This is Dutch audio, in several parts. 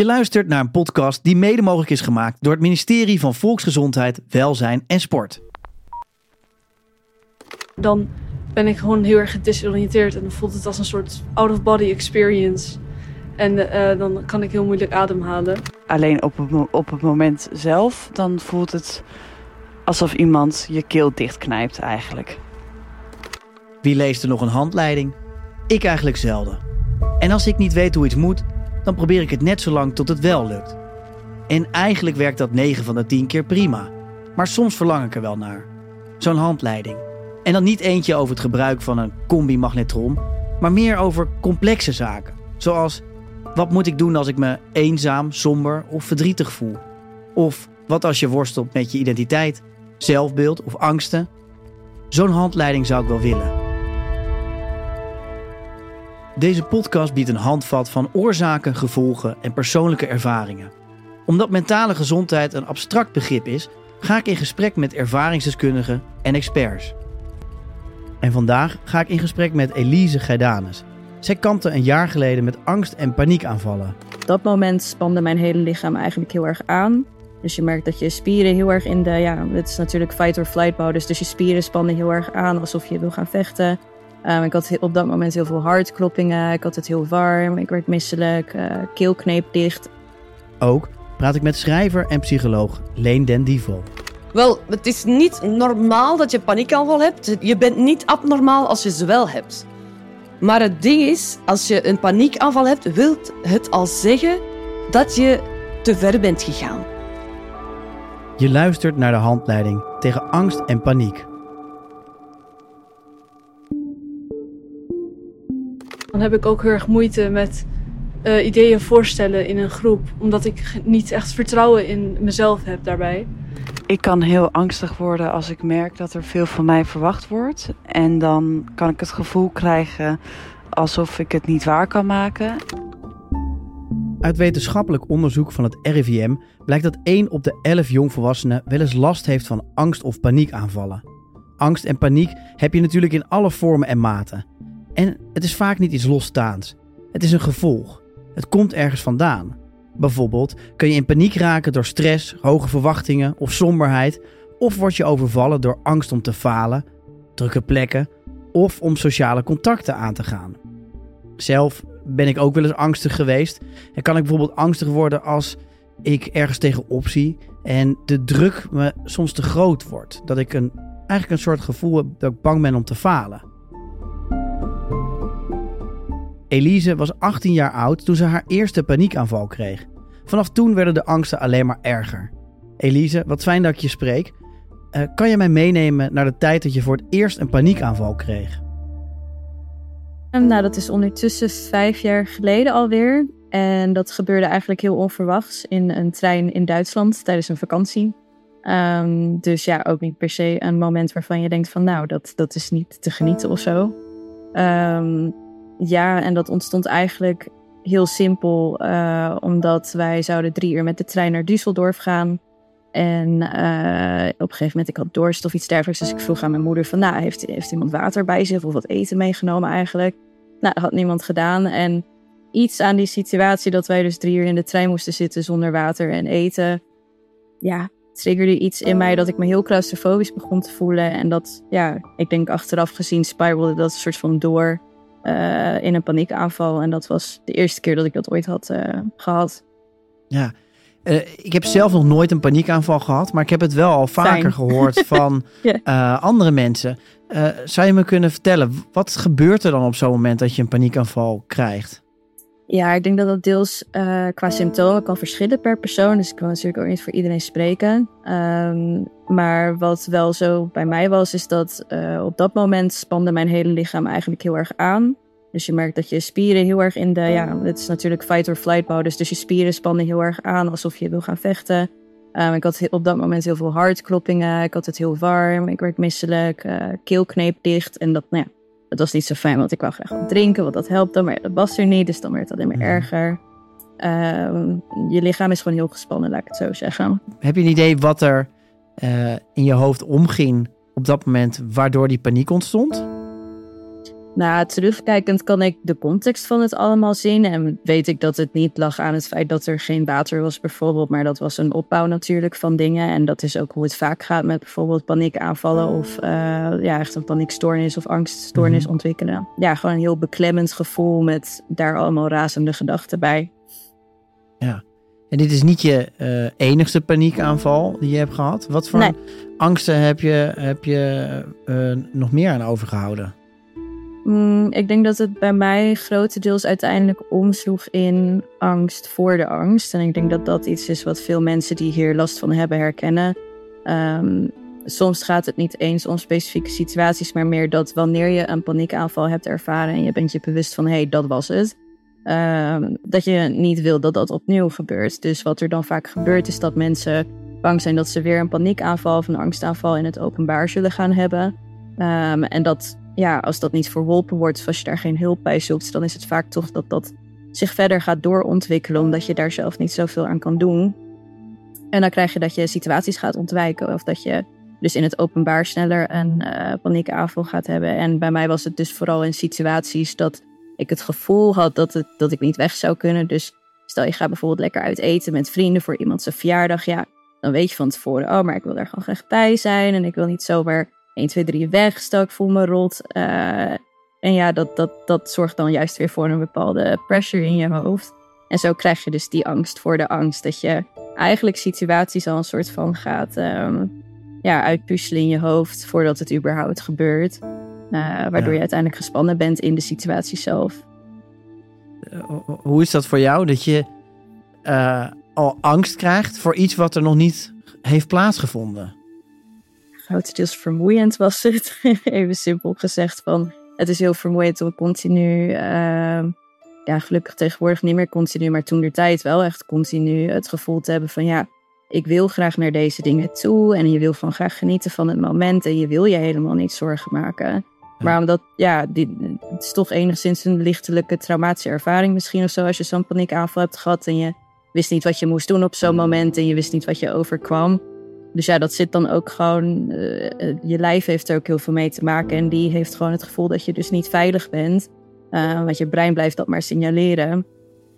Je luistert naar een podcast die mede mogelijk is gemaakt door het ministerie van Volksgezondheid, Welzijn en Sport. Dan ben ik gewoon heel erg gedesoriënteerd en dan voelt het als een soort out-of-body experience. En uh, dan kan ik heel moeilijk ademhalen. Alleen op het, op het moment zelf, dan voelt het alsof iemand je keel dichtknijpt eigenlijk. Wie leest er nog een handleiding? Ik eigenlijk zelden. En als ik niet weet hoe iets moet, dan probeer ik het net zo lang tot het wel lukt. En eigenlijk werkt dat 9 van de 10 keer prima. Maar soms verlang ik er wel naar. Zo'n handleiding. En dan niet eentje over het gebruik van een combi-magnetron, maar meer over complexe zaken. Zoals wat moet ik doen als ik me eenzaam, somber of verdrietig voel? Of wat als je worstelt met je identiteit, zelfbeeld of angsten? Zo'n handleiding zou ik wel willen. Deze podcast biedt een handvat van oorzaken, gevolgen en persoonlijke ervaringen. Omdat mentale gezondheid een abstract begrip is, ga ik in gesprek met ervaringsdeskundigen en experts. En vandaag ga ik in gesprek met Elise Geidanes. Zij kampte een jaar geleden met angst- en paniekaanvallen. Op dat moment spande mijn hele lichaam eigenlijk heel erg aan. Dus je merkt dat je spieren heel erg in de, ja, het is natuurlijk fight-or-flight modus. Dus je spieren spannen heel erg aan alsof je wil gaan vechten. Um, ik had op dat moment heel veel hartkloppingen. Ik had het heel warm. Ik werd misselijk. Uh, keel kneep dicht. Ook praat ik met schrijver en psycholoog Leen Den Divo. Wel, het is niet normaal dat je paniekaanval hebt. Je bent niet abnormaal als je ze wel hebt. Maar het ding is, als je een paniekaanval hebt, wil het al zeggen dat je te ver bent gegaan. Je luistert naar de handleiding tegen angst en paniek. Dan heb ik ook heel erg moeite met uh, ideeën voorstellen in een groep, omdat ik niet echt vertrouwen in mezelf heb daarbij. Ik kan heel angstig worden als ik merk dat er veel van mij verwacht wordt. En dan kan ik het gevoel krijgen alsof ik het niet waar kan maken. Uit wetenschappelijk onderzoek van het RIVM blijkt dat 1 op de 11 jongvolwassenen wel eens last heeft van angst- of paniekaanvallen. Angst en paniek heb je natuurlijk in alle vormen en maten. En het is vaak niet iets losstaands. Het is een gevolg. Het komt ergens vandaan. Bijvoorbeeld kun je in paniek raken door stress, hoge verwachtingen of somberheid, of word je overvallen door angst om te falen, drukke plekken of om sociale contacten aan te gaan. Zelf ben ik ook wel eens angstig geweest en kan ik bijvoorbeeld angstig worden als ik ergens tegenop zie en de druk me soms te groot wordt. Dat ik een, eigenlijk een soort gevoel heb dat ik bang ben om te falen. Elise was 18 jaar oud toen ze haar eerste paniekaanval kreeg. Vanaf toen werden de angsten alleen maar erger. Elise, wat fijn dat ik je spreek. Uh, kan je mij meenemen naar de tijd dat je voor het eerst een paniekaanval kreeg? Nou, dat is ondertussen vijf jaar geleden alweer. En dat gebeurde eigenlijk heel onverwachts in een trein in Duitsland tijdens een vakantie. Um, dus ja, ook niet per se een moment waarvan je denkt van nou, dat, dat is niet te genieten of zo. Um, ja, en dat ontstond eigenlijk heel simpel, uh, omdat wij zouden drie uur met de trein naar Düsseldorf gaan. En uh, op een gegeven moment, ik had dorst of iets dergelijks. Dus ik vroeg aan mijn moeder van, nou, heeft, heeft iemand water bij zich of wat eten meegenomen eigenlijk? Nou, dat had niemand gedaan. En iets aan die situatie dat wij dus drie uur in de trein moesten zitten zonder water en eten. Ja, triggerde iets in mij dat ik me heel claustrofobisch begon te voelen. En dat, ja, ik denk achteraf gezien spiralde dat een soort van door uh, in een paniekaanval. En dat was de eerste keer dat ik dat ooit had uh, gehad. Ja, uh, ik heb zelf nog nooit een paniekaanval gehad, maar ik heb het wel al vaker Fijn. gehoord van yeah. andere mensen. zou je me kunnen vertellen, wat gebeurt er dan op zo'n moment dat je een paniekaanval krijgt? Ja, ik denk dat dat deels uh, qua symptomen kan verschillen per persoon. Dus ik kan natuurlijk ook niet voor iedereen spreken. Um, maar wat wel zo bij mij was, is dat uh, op dat moment spande mijn hele lichaam eigenlijk heel erg aan. Dus je merkt dat je spieren heel erg in de, ja, het is natuurlijk fight-or-flight modus. Dus je spieren spannen heel erg aan alsof je wil gaan vechten. Um, ik had op dat moment heel veel hartkloppingen. Ik had het heel warm. Ik werd misselijk. Uh, keel kneep dicht. En dat, nou ja, dat was niet zo fijn, want ik wou graag wat drinken, want dat helpt dan. Maar dat was er niet, dus dan werd het alleen maar erger. Uh, je lichaam is gewoon heel gespannen, laat ik het zo zeggen. Heb je een idee wat er uh, in je hoofd omging op dat moment, waardoor die paniek ontstond? Nou, terugkijkend kan ik de context van het allemaal zien. En weet ik dat het niet lag aan het feit dat er geen water was, bijvoorbeeld. Maar dat was een opbouw natuurlijk van dingen. En dat is ook hoe het vaak gaat met bijvoorbeeld paniekaanvallen. Of uh, ja, echt een paniekstoornis of angststoornis mhm. ontwikkelen. Ja, gewoon een heel beklemmend gevoel met daar allemaal razende gedachten bij. Ja. En dit is niet je uh, enigste paniekaanval die je hebt gehad. Wat voor angsten heb je, heb je uh, nog meer aan overgehouden? Mm, ik denk dat het bij mij grotendeels uiteindelijk omsloeg in angst voor de angst. En ik denk dat dat iets is wat veel mensen die hier last van hebben herkennen. Um, soms gaat het niet eens om specifieke situaties, maar meer dat wanneer je een paniekaanval hebt ervaren en je bent je bewust van hé, hey, dat was het. Um, dat je niet wil dat dat opnieuw gebeurt. Dus wat er dan vaak gebeurt is dat mensen bang zijn dat ze weer een paniekaanval of een angstaanval in het openbaar zullen gaan hebben. Um, en dat ja, als dat niet verholpen wordt, als je daar geen hulp bij zoekt, dan is het vaak toch dat dat zich verder gaat doorontwikkelen, omdat je daar zelf niet zoveel aan kan doen. En dan krijg je dat je situaties gaat ontwijken, of dat je dus in het openbaar sneller een uh, paniekaanval gaat hebben. En bij mij was het dus vooral in situaties dat ik het gevoel had dat, het, dat ik niet weg zou kunnen. Dus stel je gaat bijvoorbeeld lekker uit eten met vrienden voor iemand zijn verjaardag. Ja, dan weet je van tevoren, oh, maar ik wil daar gewoon graag bij zijn. En ik wil niet zomaar 1, 2, 3 weg. Stel ik voel me rot. Uh, en ja, dat, dat, dat zorgt dan juist weer voor een bepaalde pressure in je hoofd. En zo krijg je dus die angst voor de angst. Dat je eigenlijk situaties al een soort van gaat um, ja, uitpuzzelen in je hoofd voordat het überhaupt gebeurt. Uh, waardoor je uiteindelijk gespannen bent in de situatie zelf. Uh, hoe is dat voor jou dat je al angst krijgt voor iets wat er nog niet heeft plaatsgevonden? Grotendeels vermoeiend was het. Even simpel gezegd van, het is heel vermoeiend om continu, uh, ja gelukkig tegenwoordig niet meer continu, maar toen de tijd wel echt continu het gevoel te hebben van ja, ik wil graag naar deze dingen toe en je wil van graag genieten van het moment en je wil je helemaal niet zorgen maken. Maar omdat, ja, die, het is toch enigszins een lichtelijke traumatische ervaring misschien of zo. Als je zo'n paniekaanval hebt gehad en je wist niet wat je moest doen op zo'n moment en je wist niet wat je overkwam. Dus ja, dat zit dan ook gewoon. Uh, je lijf heeft er ook heel veel mee te maken. En die heeft gewoon het gevoel dat je dus niet veilig bent. Uh, want je brein blijft dat maar signaleren.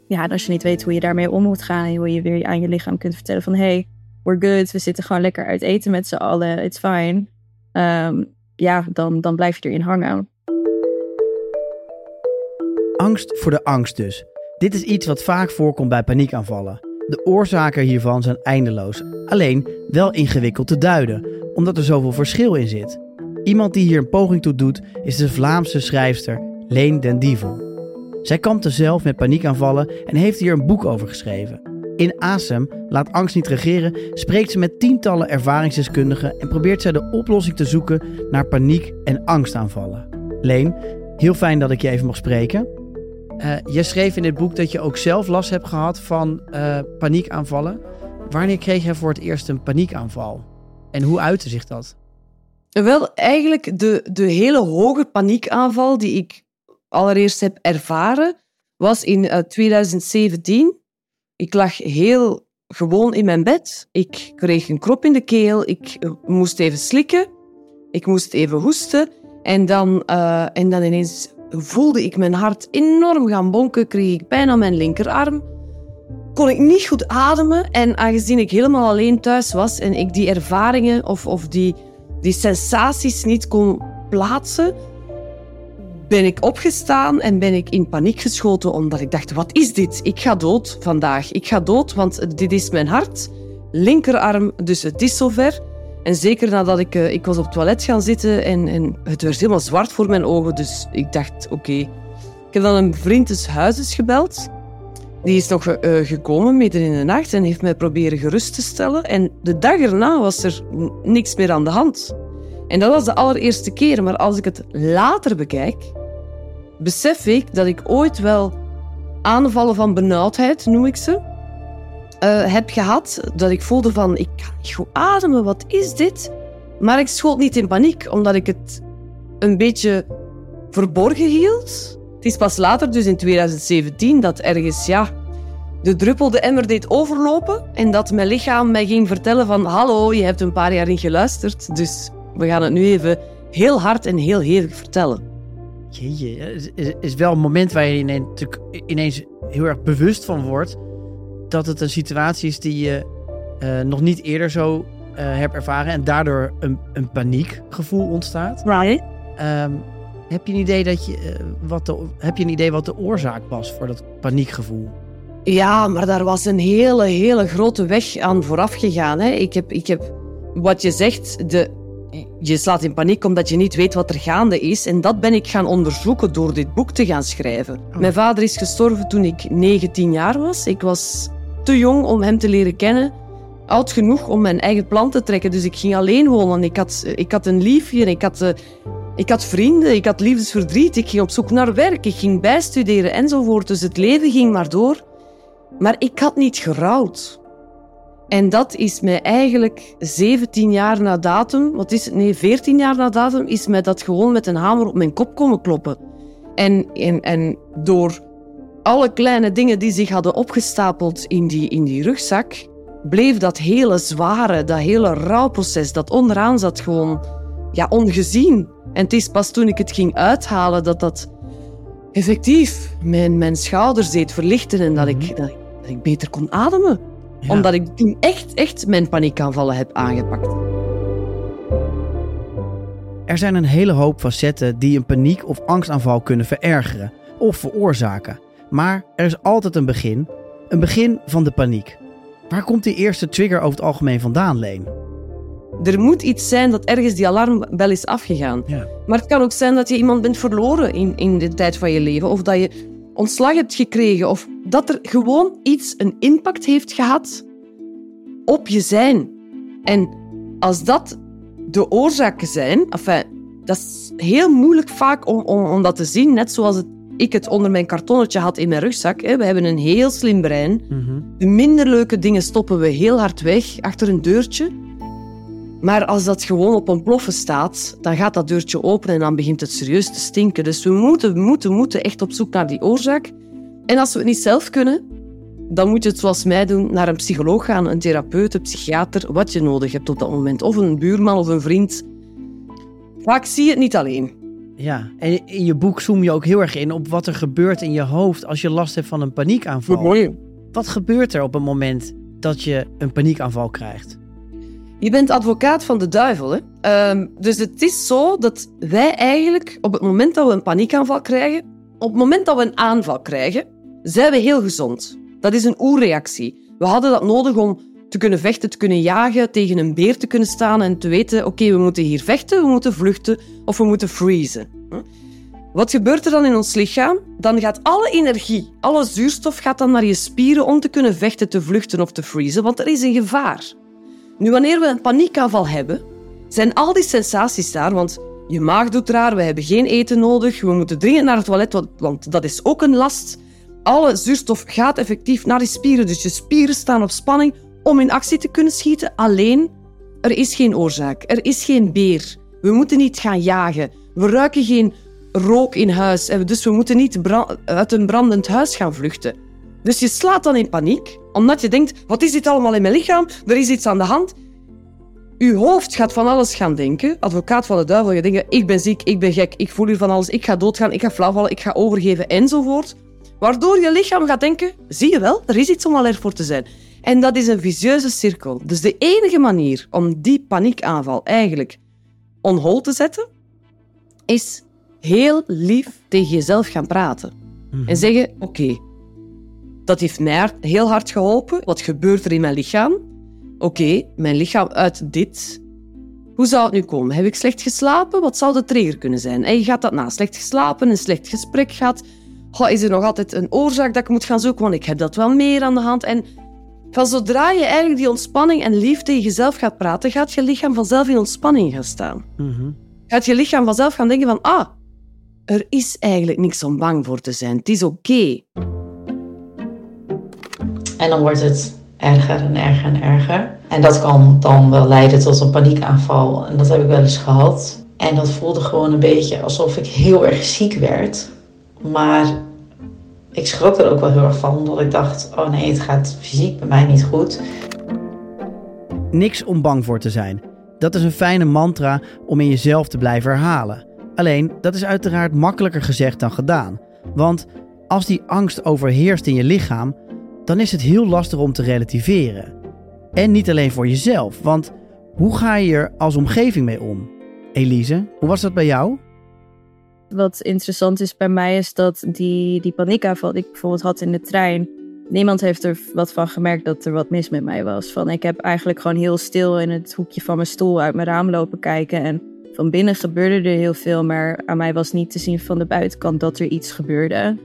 Ja, en als je niet weet hoe je daarmee om moet gaan. En hoe je weer aan je lichaam kunt vertellen van hey, we're good. We zitten gewoon lekker uit eten met z'n allen. It's fine. Um, ja, dan, dan blijf je erin hangen. Angst voor de angst dus. Dit is iets wat vaak voorkomt bij paniekaanvallen. De oorzaken hiervan zijn eindeloos, alleen wel ingewikkeld te duiden, omdat er zoveel verschil in zit. Iemand die hier een poging toe doet, is de Vlaamse schrijfster Leen den Dievel. Zij kampte zelf met paniekaanvallen en heeft hier een boek over geschreven. In ASEM, Laat angst niet regeren, spreekt ze met tientallen ervaringsdeskundigen en probeert zij de oplossing te zoeken naar paniek- en angstaanvallen. Leen, heel fijn dat ik je even mag spreken. Uh, je schreef in dit boek dat je ook zelf last hebt gehad van uh, paniekaanvallen. Wanneer kreeg je voor het eerst een paniekaanval? En hoe uitte zich dat? Wel, eigenlijk de, de hele hoge paniekaanval die ik allereerst heb ervaren, was in uh, eh, 2017. Ik lag heel gewoon in mijn bed. Ik kreeg een krop in de keel. Ik moest even slikken. Ik moest even hoesten. En dan, en dan ineens voelde ik mijn hart enorm gaan bonken, kreeg ik pijn aan mijn linkerarm. Kon ik niet goed ademen en aangezien ik helemaal alleen thuis was en ik die ervaringen of, of die, die sensaties niet kon plaatsen, ben ik opgestaan en ben ik in paniek geschoten omdat ik dacht, wat is dit? Ik ga dood vandaag. Ik ga dood, want dit is mijn hart. Linkerarm, dus het is zover. En zeker nadat ik, uh, ik was op het toilet gaan zitten en, en het werd helemaal zwart voor mijn ogen. Dus ik dacht, oké. Ik heb dan een vriend des huizes gebeld. Die is nog uh, gekomen midden in de nacht en heeft mij proberen gerust te stellen. En de dag erna was er niks meer aan de hand. En dat was de allereerste keer. Maar als ik het later bekijk, besef ik dat ik ooit wel aanvallen van benauwdheid, noem ik ze, uh, heb gehad. Dat ik voelde van, ik kan niet goed ademen, wat is dit? Maar ik schoot niet in paniek, omdat ik het een beetje verborgen hield. Het is pas later, dus in 2017, dat ergens, ja, de druppel de emmer deed overlopen. En dat mijn lichaam mij ging vertellen van, hallo, je hebt een paar jaar in geluisterd. Dus we gaan het nu even heel hard en heel hevig vertellen. Jeetje, het is, wel een moment waar je ineens heel erg bewust van wordt dat het een situatie is die je eh, nog niet eerder zo eh, hebt ervaren en daardoor een, een paniekgevoel ontstaat. Right. Ehm, heb, je een idee dat je, eh, wat de, heb je een idee wat de oorzaak was voor dat paniekgevoel? Ja, maar daar was een hele, hele grote weg aan vooraf gegaan. Hè. Ik, heb, ik heb, wat je zegt, de, je slaat in paniek omdat je niet weet wat er gaande is. En dat ben ik gaan onderzoeken door dit boek te gaan schrijven. Mijn vader is gestorven toen ik 19 jaar was. Ik was te jong om hem te leren kennen. Oud genoeg om mijn eigen plan te trekken. Dus ik ging alleen wonen. Ik had, ik had een liefje, ik had, eh, ik had vrienden, ik had liefdesverdriet. Ik ging op zoek naar werk, ik ging bijstuderen enzovoort. Dus het leven ging maar door. Maar ik had niet gerouwd. En dat is mij eigenlijk 17 jaar na datum, wat is het? Nee, 14 jaar na datum, is mij dat gewoon met een hamer op mijn kop komen kloppen. En, en, en door alle kleine dingen die zich hadden opgestapeld in die, in die rugzak, bleef dat hele zware, dat hele rouwproces dat onderaan zat gewoon ja, ongezien. En het is pas toen ik het ging uithalen dat dat effectief mijn, mijn schouders deed verlichten en dat ik, dat ik, dat ik beter kon ademen. Ja. Omdat ik toen echt, echt mijn paniekaanvallen heb aangepakt. Er zijn een hele hoop facetten die een paniek- of angstaanval kunnen verergeren of veroorzaken. Maar er is altijd een begin, een begin van de paniek. Waar komt die eerste trigger over het algemeen vandaan, Leen? Er moet iets zijn dat ergens die alarmbel is afgegaan. Ja. Maar het kan ook zijn dat je iemand bent verloren in, in de tijd van je leven. Of dat je ontslag hebt gekregen. Of dat er gewoon iets een impact heeft gehad op je zijn. En als dat de oorzaken zijn... Enfin, dat is heel moeilijk vaak om, om, om dat te zien. Net zoals het, ik het onder mijn kartonnetje had in mijn rugzak. Hè. We hebben een heel slim brein. De minder leuke dingen stoppen we heel hard weg achter een deurtje. Maar als dat gewoon op een ploffen staat, dan gaat dat deurtje open en dan begint het serieus te stinken. Dus we moeten, moeten, moeten echt op zoek naar die oorzaak. En als we het niet zelf kunnen, dan moet je het zoals mij doen, naar een psycholoog gaan, een therapeut, een psychiater, wat je nodig hebt op dat moment. Of een buurman of een vriend. Vaak zie je het niet alleen. Ja, en in je boek zoom je ook heel erg in op wat er gebeurt in je hoofd als je last hebt van een paniekaanval. mooi. Wat gebeurt er op het moment dat je een paniekaanval krijgt? Je bent advocaat van de duivel. Hè? Ehm, dus het is zo dat wij eigenlijk op het moment dat we een paniekaanval krijgen, op het moment dat we een aanval krijgen, zijn we heel gezond. Dat is een oerreactie. We hadden dat nodig om te kunnen vechten, te kunnen jagen, tegen een beer te kunnen staan en te weten, oké, we moeten hier vechten, we moeten vluchten of we moeten freezen. Wat gebeurt er dan in ons lichaam? Dan gaat alle energie, alle zuurstof gaat dan naar je spieren om te kunnen vechten, te vluchten of te freezen, want er is een gevaar. Nu, wanneer we een paniekaanval hebben, zijn al die sensaties daar, want je maag doet raar, we hebben geen eten nodig, we moeten dringend naar het toilet, want- dat is ook een last. Alle zuurstof gaat effectief naar je spieren, dus je spieren staan op spanning om in actie te kunnen schieten. Alleen, er is geen oorzaak, er is geen beer. We moeten niet gaan jagen, we ruiken geen rook in huis, dus we moeten niet uit een brandend huis gaan vluchten. Dus je slaat dan in paniek, omdat je denkt, wat is dit allemaal in mijn lichaam? Er is iets aan de hand. Uw hoofd gaat van alles gaan denken. Advocaat van de duivel, je denkt, ik ben ziek, ik ben gek, ik voel hier van alles, ik ga doodgaan, ik ga flauwvallen, ik ga overgeven enzovoort. Waardoor je lichaam gaat denken, zie je wel, er is iets om alert voor te zijn. En dat is een vicieuze cirkel. Dus de enige manier om die paniekaanval eigenlijk on hold te zetten, is heel lief tegen jezelf gaan praten. En zeggen, oké, dat heeft mij heel hard geholpen. Wat gebeurt er in mijn lichaam? Oké, mijn lichaam uit dit. Hoe zou het nu komen? Heb ik slecht geslapen? Wat zou de trigger kunnen zijn? En je gaat dat na slecht geslapen, een slecht gesprek gehad. Goh, is er nog altijd een oorzaak dat ik moet gaan zoeken? Want ik heb dat wel meer aan de hand. En van zodra je eigenlijk die ontspanning en lief tegen jezelf gaat praten, gaat je lichaam vanzelf in ontspanning gaan staan. Mhm. Gaat je lichaam vanzelf gaan denken van, ah, er is eigenlijk niks om bang voor te zijn. Het is oké. En dan wordt het erger en erger en erger. En dat kan dan wel leiden tot een paniekaanval. En dat heb ik wel eens gehad. En dat voelde gewoon een beetje alsof ik heel erg ziek werd. Maar ik schrok er ook wel heel erg van, omdat ik dacht: oh nee, het gaat fysiek bij mij niet goed. Niks om bang voor te zijn. Dat is een fijne mantra om in jezelf te blijven herhalen. Alleen, dat is uiteraard makkelijker gezegd dan gedaan. Want als die angst overheerst in je lichaam, dan is het heel lastig om te relativeren. En niet alleen voor jezelf, want hoe ga je er als omgeving mee om? Elise, hoe was dat bij jou? Wat interessant is bij mij is dat die, die paniekaanval die ik bijvoorbeeld had in de trein. Niemand heeft er wat van gemerkt dat er wat mis met mij was. Van, ik heb eigenlijk gewoon heel stil in het hoekje van mijn stoel uit mijn raam lopen kijken. En van binnen gebeurde er heel veel, maar aan mij was niet te zien van de buitenkant dat er iets gebeurde.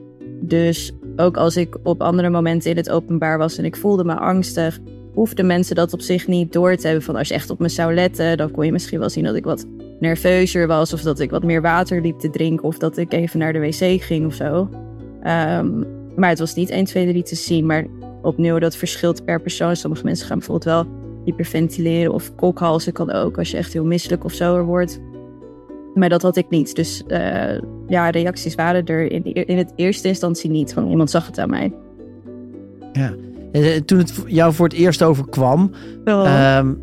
Dus ook als ik op andere momenten in het openbaar was en ik voelde me angstig, hoefden mensen dat op zich niet door te hebben. Van als je echt op me zou letten, dan kon je misschien wel zien dat ik wat nerveuzer was. Of dat ik wat meer water liep te drinken. Of dat ik even naar de wc ging of zo. Ehm, maar het was niet 1, 2, 3 te zien. Maar opnieuw, dat verschilt per persoon. Sommige mensen gaan bijvoorbeeld wel hyperventileren of kokhalzen kan ook. Als je echt heel misselijk of zo wordt. Maar dat had ik niet. Dus uh, ja, reacties waren er in, in het eerste instantie niet. Van iemand zag het aan mij. Ja. Toen het jou voor het eerst overkwam, ja. um,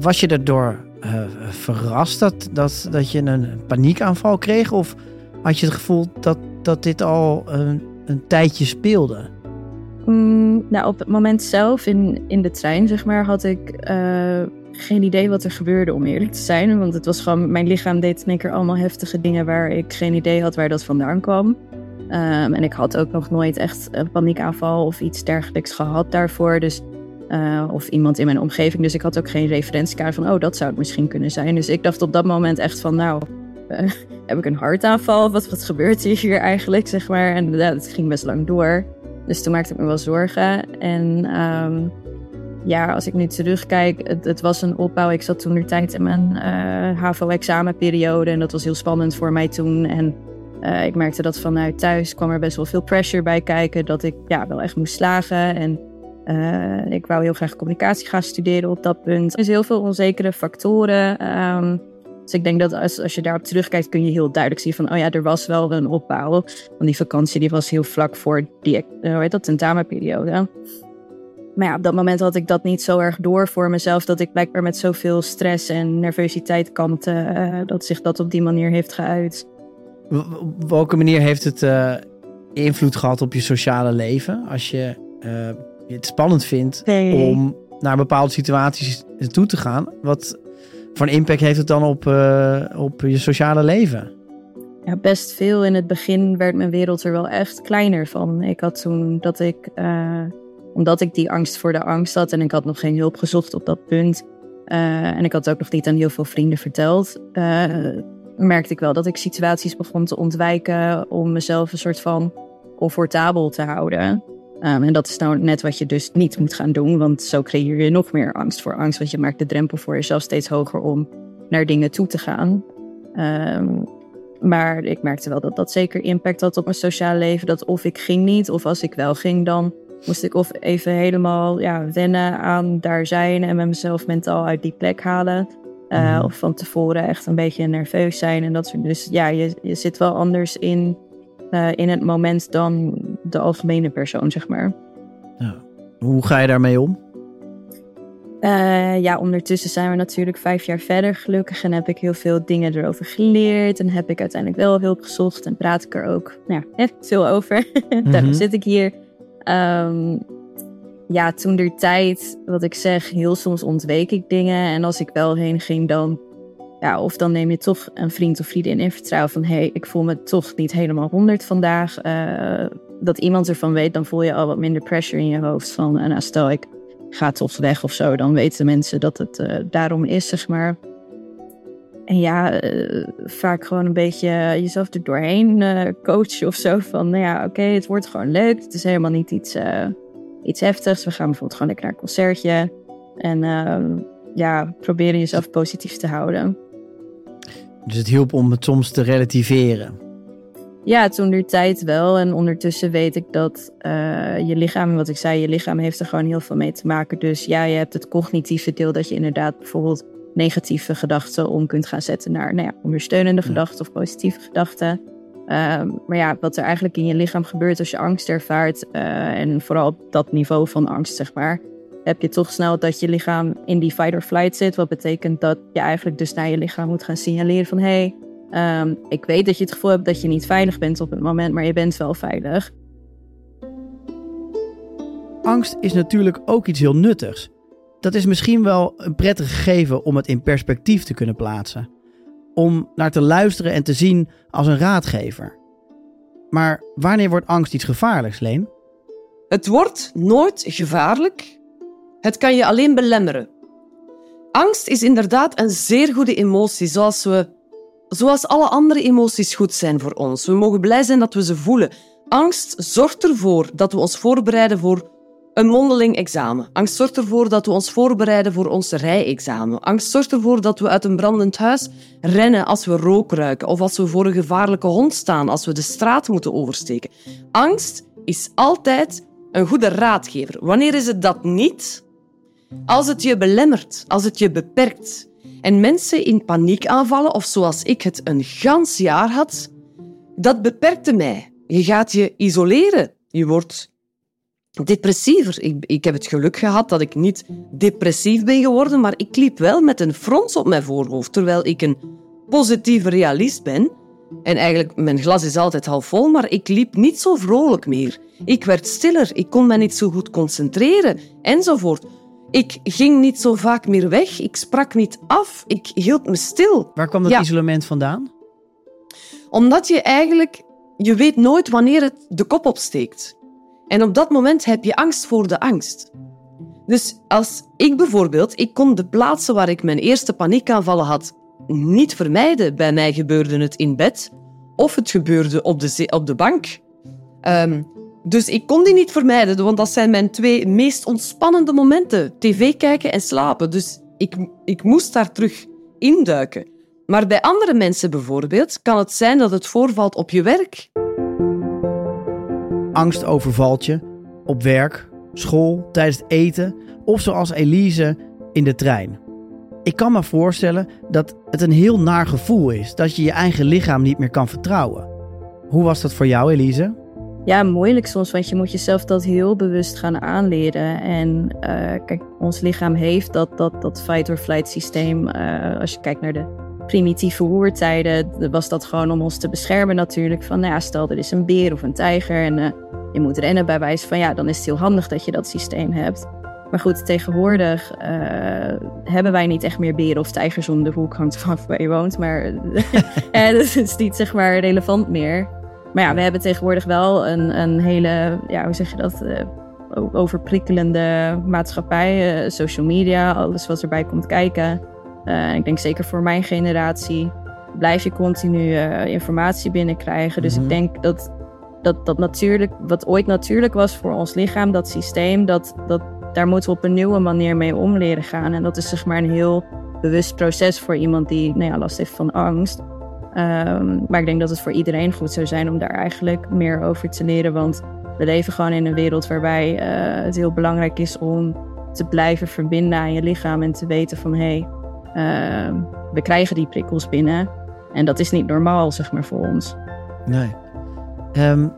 was je erdoor uh, verrast dat, dat, dat je een paniekaanval kreeg? Of had je het gevoel dat, dat dit al een, een tijdje speelde? Mm, nou, op het moment zelf in, in de trein, zeg maar, had ik uh, geen idee wat er gebeurde, om eerlijk te zijn. Want het was gewoon, mijn lichaam deed in één keer allemaal heftige dingen waar ik geen idee had waar dat vandaan kwam. Um, en ik had ook nog nooit echt een paniekaanval of iets dergelijks gehad daarvoor. Dus, uh, of iemand in mijn omgeving. Dus ik had ook geen referentiekaart van, oh, dat zou het misschien kunnen zijn. Dus ik dacht op dat moment echt van, nou, uh, heb ik een hartaanval? Wat, gebeurt hier eigenlijk, zeg maar? En uh, het ging best lang door. Dus toen maakte ik me wel zorgen. En um, ja, als ik nu terugkijk, het, het, was een opbouw. Ik zat toen de tijd in mijn uh, HAVO-examenperiode en dat was heel spannend voor mij toen. En uh, ik merkte dat vanuit thuis kwam er best wel veel pressure bij kijken, dat ik ja, wel echt moest slagen. En uh, ik wou heel graag communicatie gaan studeren op dat punt. Er zijn heel veel onzekere factoren. Um, dus ik denk dat als, als je daarop terugkijkt, kun je heel duidelijk zien van, oh ja, er was wel een opbouw. Want die vakantie die was heel vlak voor die, hoe heet dat, tentamenperiode. Maar ja, op dat moment had ik dat niet zo erg door voor mezelf. Dat ik blijkbaar met zoveel stress en nervositeit kampte. Dat zich dat op die manier heeft geuit. Op welke manier heeft het uh, invloed gehad op je sociale leven? Als je uh, het spannend vindt nee. om naar bepaalde situaties toe te gaan. Wat voor impact heeft het dan op, op je sociale leven? Ja, best veel. In het begin werd mijn wereld er wel echt kleiner van. Ik had toen dat ik omdat ik die angst voor de angst had en ik had nog geen hulp gezocht op dat punt. En ik had ook nog niet aan heel veel vrienden verteld. Merkte ik wel dat ik situaties begon te ontwijken om mezelf een soort van comfortabel te houden. Um, en dat is nou net wat je dus niet moet gaan doen, want zo creëer je nog meer angst voor angst. Want je maakt de drempel voor jezelf steeds hoger om naar dingen toe te gaan. Um, maar ik merkte wel dat dat zeker impact had op mijn sociale leven. Dat of ik ging niet, of als ik wel ging, dan moest ik of even helemaal ja, wennen aan daar zijn en met mezelf mentaal uit die plek halen. Uh, mm-hmm. Of van tevoren echt een beetje nerveus zijn en dat soort Dus ja, je, je zit wel anders in, uh, in het moment dan de algemene persoon, zeg maar. Ja. Hoe ga je daarmee om? Uh, ja, ondertussen zijn we natuurlijk vijf jaar verder gelukkig en heb ik heel veel dingen erover geleerd en heb ik uiteindelijk wel hulp gezocht en praat ik er ook nou, ja, veel over. Daarom zit ik hier. Um, ja, toen der tijd, wat ik zeg, heel soms ontweek ik dingen. En als ik wel heen ging, dan, ja, of dan neem je toch een vriend of vriendin in vertrouwen van, hé, hey, ik voel me toch niet helemaal honderd vandaag. Uh, dat iemand ervan weet, dan voel je al wat minder pressure in je hoofd. Van, en nou, stel ik ga toch weg of zo, dan weten mensen dat het uh, daarom is, zeg maar. En ja, uh, vaak gewoon een beetje jezelf er doorheen coachen of zo. Van, nou ja, oké, het wordt gewoon leuk. Het is helemaal niet iets, iets heftigs. We gaan bijvoorbeeld gewoon lekker naar een concertje. En ja, proberen jezelf positief te houden. Dus het hielp om het soms te relativeren? Ja, toen de tijd wel. En ondertussen weet ik dat je lichaam, wat ik zei, je lichaam heeft er gewoon heel veel mee te maken. Dus ja, je hebt het cognitieve deel dat je inderdaad bijvoorbeeld negatieve gedachten om kunt gaan zetten naar nou ja, ondersteunende ja. gedachten of positieve gedachten. Um, maar ja, wat er eigenlijk in je lichaam gebeurt als je angst ervaart, uh, en vooral op dat niveau van angst, zeg maar, heb je toch snel dat je lichaam in die fight or flight zit. Wat betekent dat je eigenlijk dus naar je lichaam moet gaan signaleren van hé, hey, Ehm, ik weet dat je het gevoel hebt dat je niet veilig bent op het moment, maar je bent wel veilig. Angst is natuurlijk ook iets heel nuttigs. Dat is misschien wel een prettig gegeven om het in perspectief te kunnen plaatsen. Om naar te luisteren en te zien als een raadgever. Maar wanneer wordt angst iets gevaarlijks, Leen? Het wordt nooit gevaarlijk. Het kan je alleen belemmeren. Angst is inderdaad een zeer goede emotie, zoals, we, zoals alle andere emoties goed zijn voor ons. We mogen blij zijn dat we ze voelen. Angst zorgt ervoor dat we ons voorbereiden voor een mondeling examen. Angst zorgt ervoor dat we ons voorbereiden voor ons rijexamen. Angst zorgt ervoor dat we uit een brandend huis rennen als we rook ruiken of als we voor een gevaarlijke hond staan, als we de straat moeten oversteken. Angst is altijd een goede raadgever. Wanneer is het dat niet? Als het je belemmert, als het je beperkt. En mensen in paniek aanvallen, of zoals ik het een gans jaar had, dat beperkte mij. Je gaat je isoleren. Je wordt depressiever. Ik, ik heb het geluk gehad dat ik niet depressief ben geworden, maar ik liep wel met een frons op mijn voorhoofd, terwijl ik een positieve realist ben. En eigenlijk, mijn glas is altijd half vol, maar ik liep niet zo vrolijk meer. Ik werd stiller, ik kon me niet zo goed concentreren, enzovoort. Ik ging niet zo vaak meer weg, ik sprak niet af, ik hield me stil. Waar kwam dat Ja. isolement vandaan? Omdat je eigenlijk, je weet nooit wanneer het de kop opsteekt. En op dat moment heb je angst voor de angst. Dus als ik bijvoorbeeld, ik kon de plaatsen waar ik mijn eerste paniekaanvallen had niet vermijden. Bij mij gebeurde het in bed of het gebeurde op de, op de bank. Ehm, dus ik kon die niet vermijden, want dat zijn mijn twee meest ontspannende momenten. TV kijken en slapen. Dus ik, ik moest daar terug induiken. Maar bij andere mensen bijvoorbeeld kan het zijn dat het voorvalt op je werk. Angst overvalt je op werk, school, tijdens het eten of zoals Elise in de trein. Ik kan me voorstellen dat het een heel naar gevoel is dat je je eigen lichaam niet meer kan vertrouwen. Hoe was dat voor jou, Elise? Ja, moeilijk soms, want je moet jezelf dat heel bewust gaan aanleren. En eh, kijk, ons lichaam heeft dat, dat, dat fight-or-flight systeem. eh, als je kijkt naar de primitieve oertijden, dan was dat gewoon om ons te beschermen natuurlijk. Van, nou ja, stel er is een beer of een tijger en eh, je moet rennen bij wijze van, ja, dan is het heel handig dat je dat systeem hebt. Maar goed, tegenwoordig eh, hebben wij niet echt meer beren of tijgers om de hoek. Hangt ervan af waar je woont, maar eh, dat is niet zeg maar relevant meer. Maar ja, we hebben tegenwoordig wel een, een hele, ja, hoe zeg je dat, overprikkelende maatschappij, social media, alles wat erbij komt kijken. Eh, ik denk zeker voor mijn generatie blijf je continu eh, informatie binnenkrijgen. Dus Mhm. ik denk dat, dat dat natuurlijk, wat ooit natuurlijk was voor ons lichaam, dat systeem, dat, dat, daar moeten we op een nieuwe manier mee om leren gaan. En dat is zeg maar een heel bewust proces voor iemand die nou ja, last heeft van angst. Ehm, maar ik denk dat het voor iedereen goed zou zijn om daar eigenlijk meer over te leren. Want we leven gewoon in een wereld waarbij eh, het heel belangrijk is om te blijven verbinden aan je lichaam en te weten van hé, hey, ehm, we krijgen die prikkels binnen. En dat is niet normaal, zeg maar, voor ons. Nee. Ehm,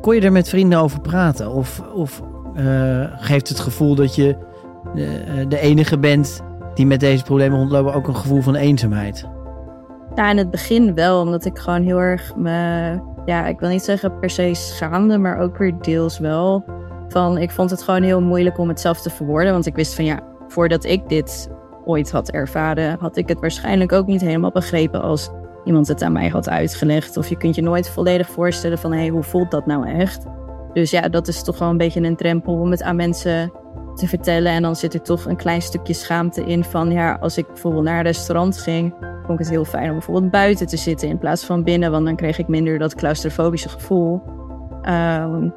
kon je er met vrienden over praten? Of, of eh, geeft het gevoel dat je de, de enige bent die met deze problemen rondlopen ook een gevoel van eenzaamheid? Ja, in het begin wel, omdat ik gewoon heel erg me, ja, ik wil niet zeggen per se schaamde, maar ook weer deels wel. Van, ik vond het gewoon heel moeilijk om het zelf te verwoorden, want ik wist van ja, voordat ik dit ooit had ervaren, had ik het waarschijnlijk ook niet helemaal begrepen als iemand het aan mij had uitgelegd. Of je kunt je nooit volledig voorstellen van hé, hey, hoe voelt dat nou echt? Dus ja, dat is toch wel een beetje een drempel om het aan mensen te vertellen. En dan zit er toch een klein stukje schaamte in van ja, als ik bijvoorbeeld naar een restaurant ging, vond ik het heel fijn om bijvoorbeeld buiten te zitten in plaats van binnen, want dan kreeg ik minder dat claustrofobische gevoel. Ehm,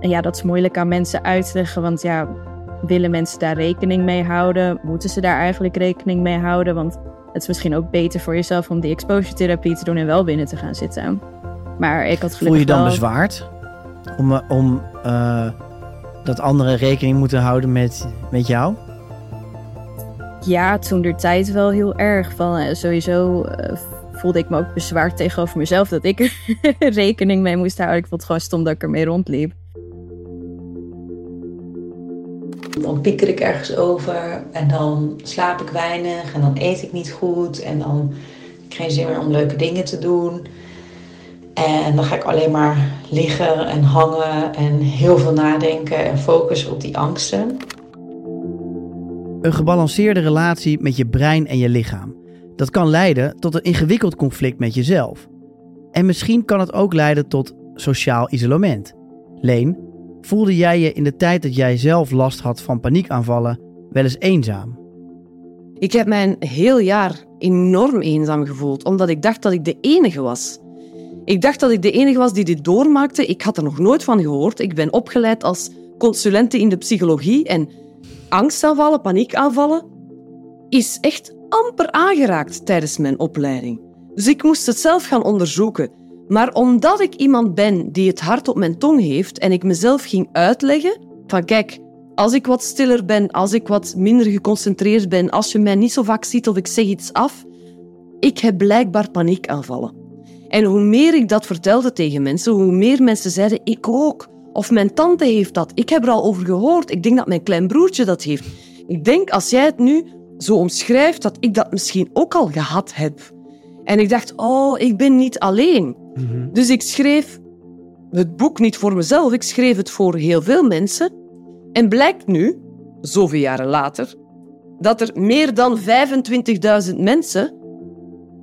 en ja, dat is moeilijk aan mensen uit te leggen, want ja, willen mensen daar rekening mee houden? Moeten ze daar eigenlijk rekening mee houden? Want het is misschien ook beter voor jezelf om die exposure therapie te doen en wel binnen te gaan zitten. Maar ik had Voel je dan wel- bezwaard om, eh, om eh, dat anderen rekening moeten houden met, met jou? Ja, toen der tijd wel heel erg. Van, eh, sowieso voelde ik me ook bezwaard tegenover mezelf dat ik er rekening mee moest houden. Ik vond het gewoon stom dat ik ermee rondliep. Dan pieker ik ergens over en dan slaap ik weinig en dan eet ik niet goed en dan geen zin meer om leuke dingen te doen. En dan ga ik alleen maar liggen en hangen en heel veel nadenken en focussen op die angsten. Een gebalanceerde relatie met je brein en je lichaam. Dat kan leiden tot een ingewikkeld conflict met jezelf. En misschien kan het ook leiden tot sociaal isolement. Leen, voelde jij je in de tijd dat jij zelf last had van paniekaanvallen wel eens eenzaam? Ik heb mij een heel jaar enorm eenzaam gevoeld, omdat ik dacht dat ik de enige was. Ik dacht dat ik de enige was die dit doormaakte. Ik had er nog nooit van gehoord. Ik ben opgeleid als consulente in de psychologie en angstaanvallen, paniekaanvallen, is echt amper aangeraakt tijdens mijn opleiding. Dus ik moest het zelf gaan onderzoeken. Maar omdat ik iemand ben die het hart op mijn tong heeft en ik mezelf ging uitleggen van kijk, als ik wat stiller ben, als ik wat minder geconcentreerd ben, als je mij niet zo vaak ziet of ik zeg iets af, ik heb blijkbaar paniekaanvallen. En hoe meer ik dat vertelde tegen mensen, hoe meer mensen zeiden ik ook. Of mijn tante heeft dat. Ik heb er al over gehoord. Ik denk dat mijn klein broertje dat heeft. Ik denk als jij het nu zo omschrijft, dat ik dat misschien ook al gehad heb. En ik dacht, oh, ik ben niet alleen. Dus ik schreef het boek niet voor mezelf, ik schreef het voor heel veel mensen. En blijkt nu, zoveel jaren later, dat er meer dan 25.000 mensen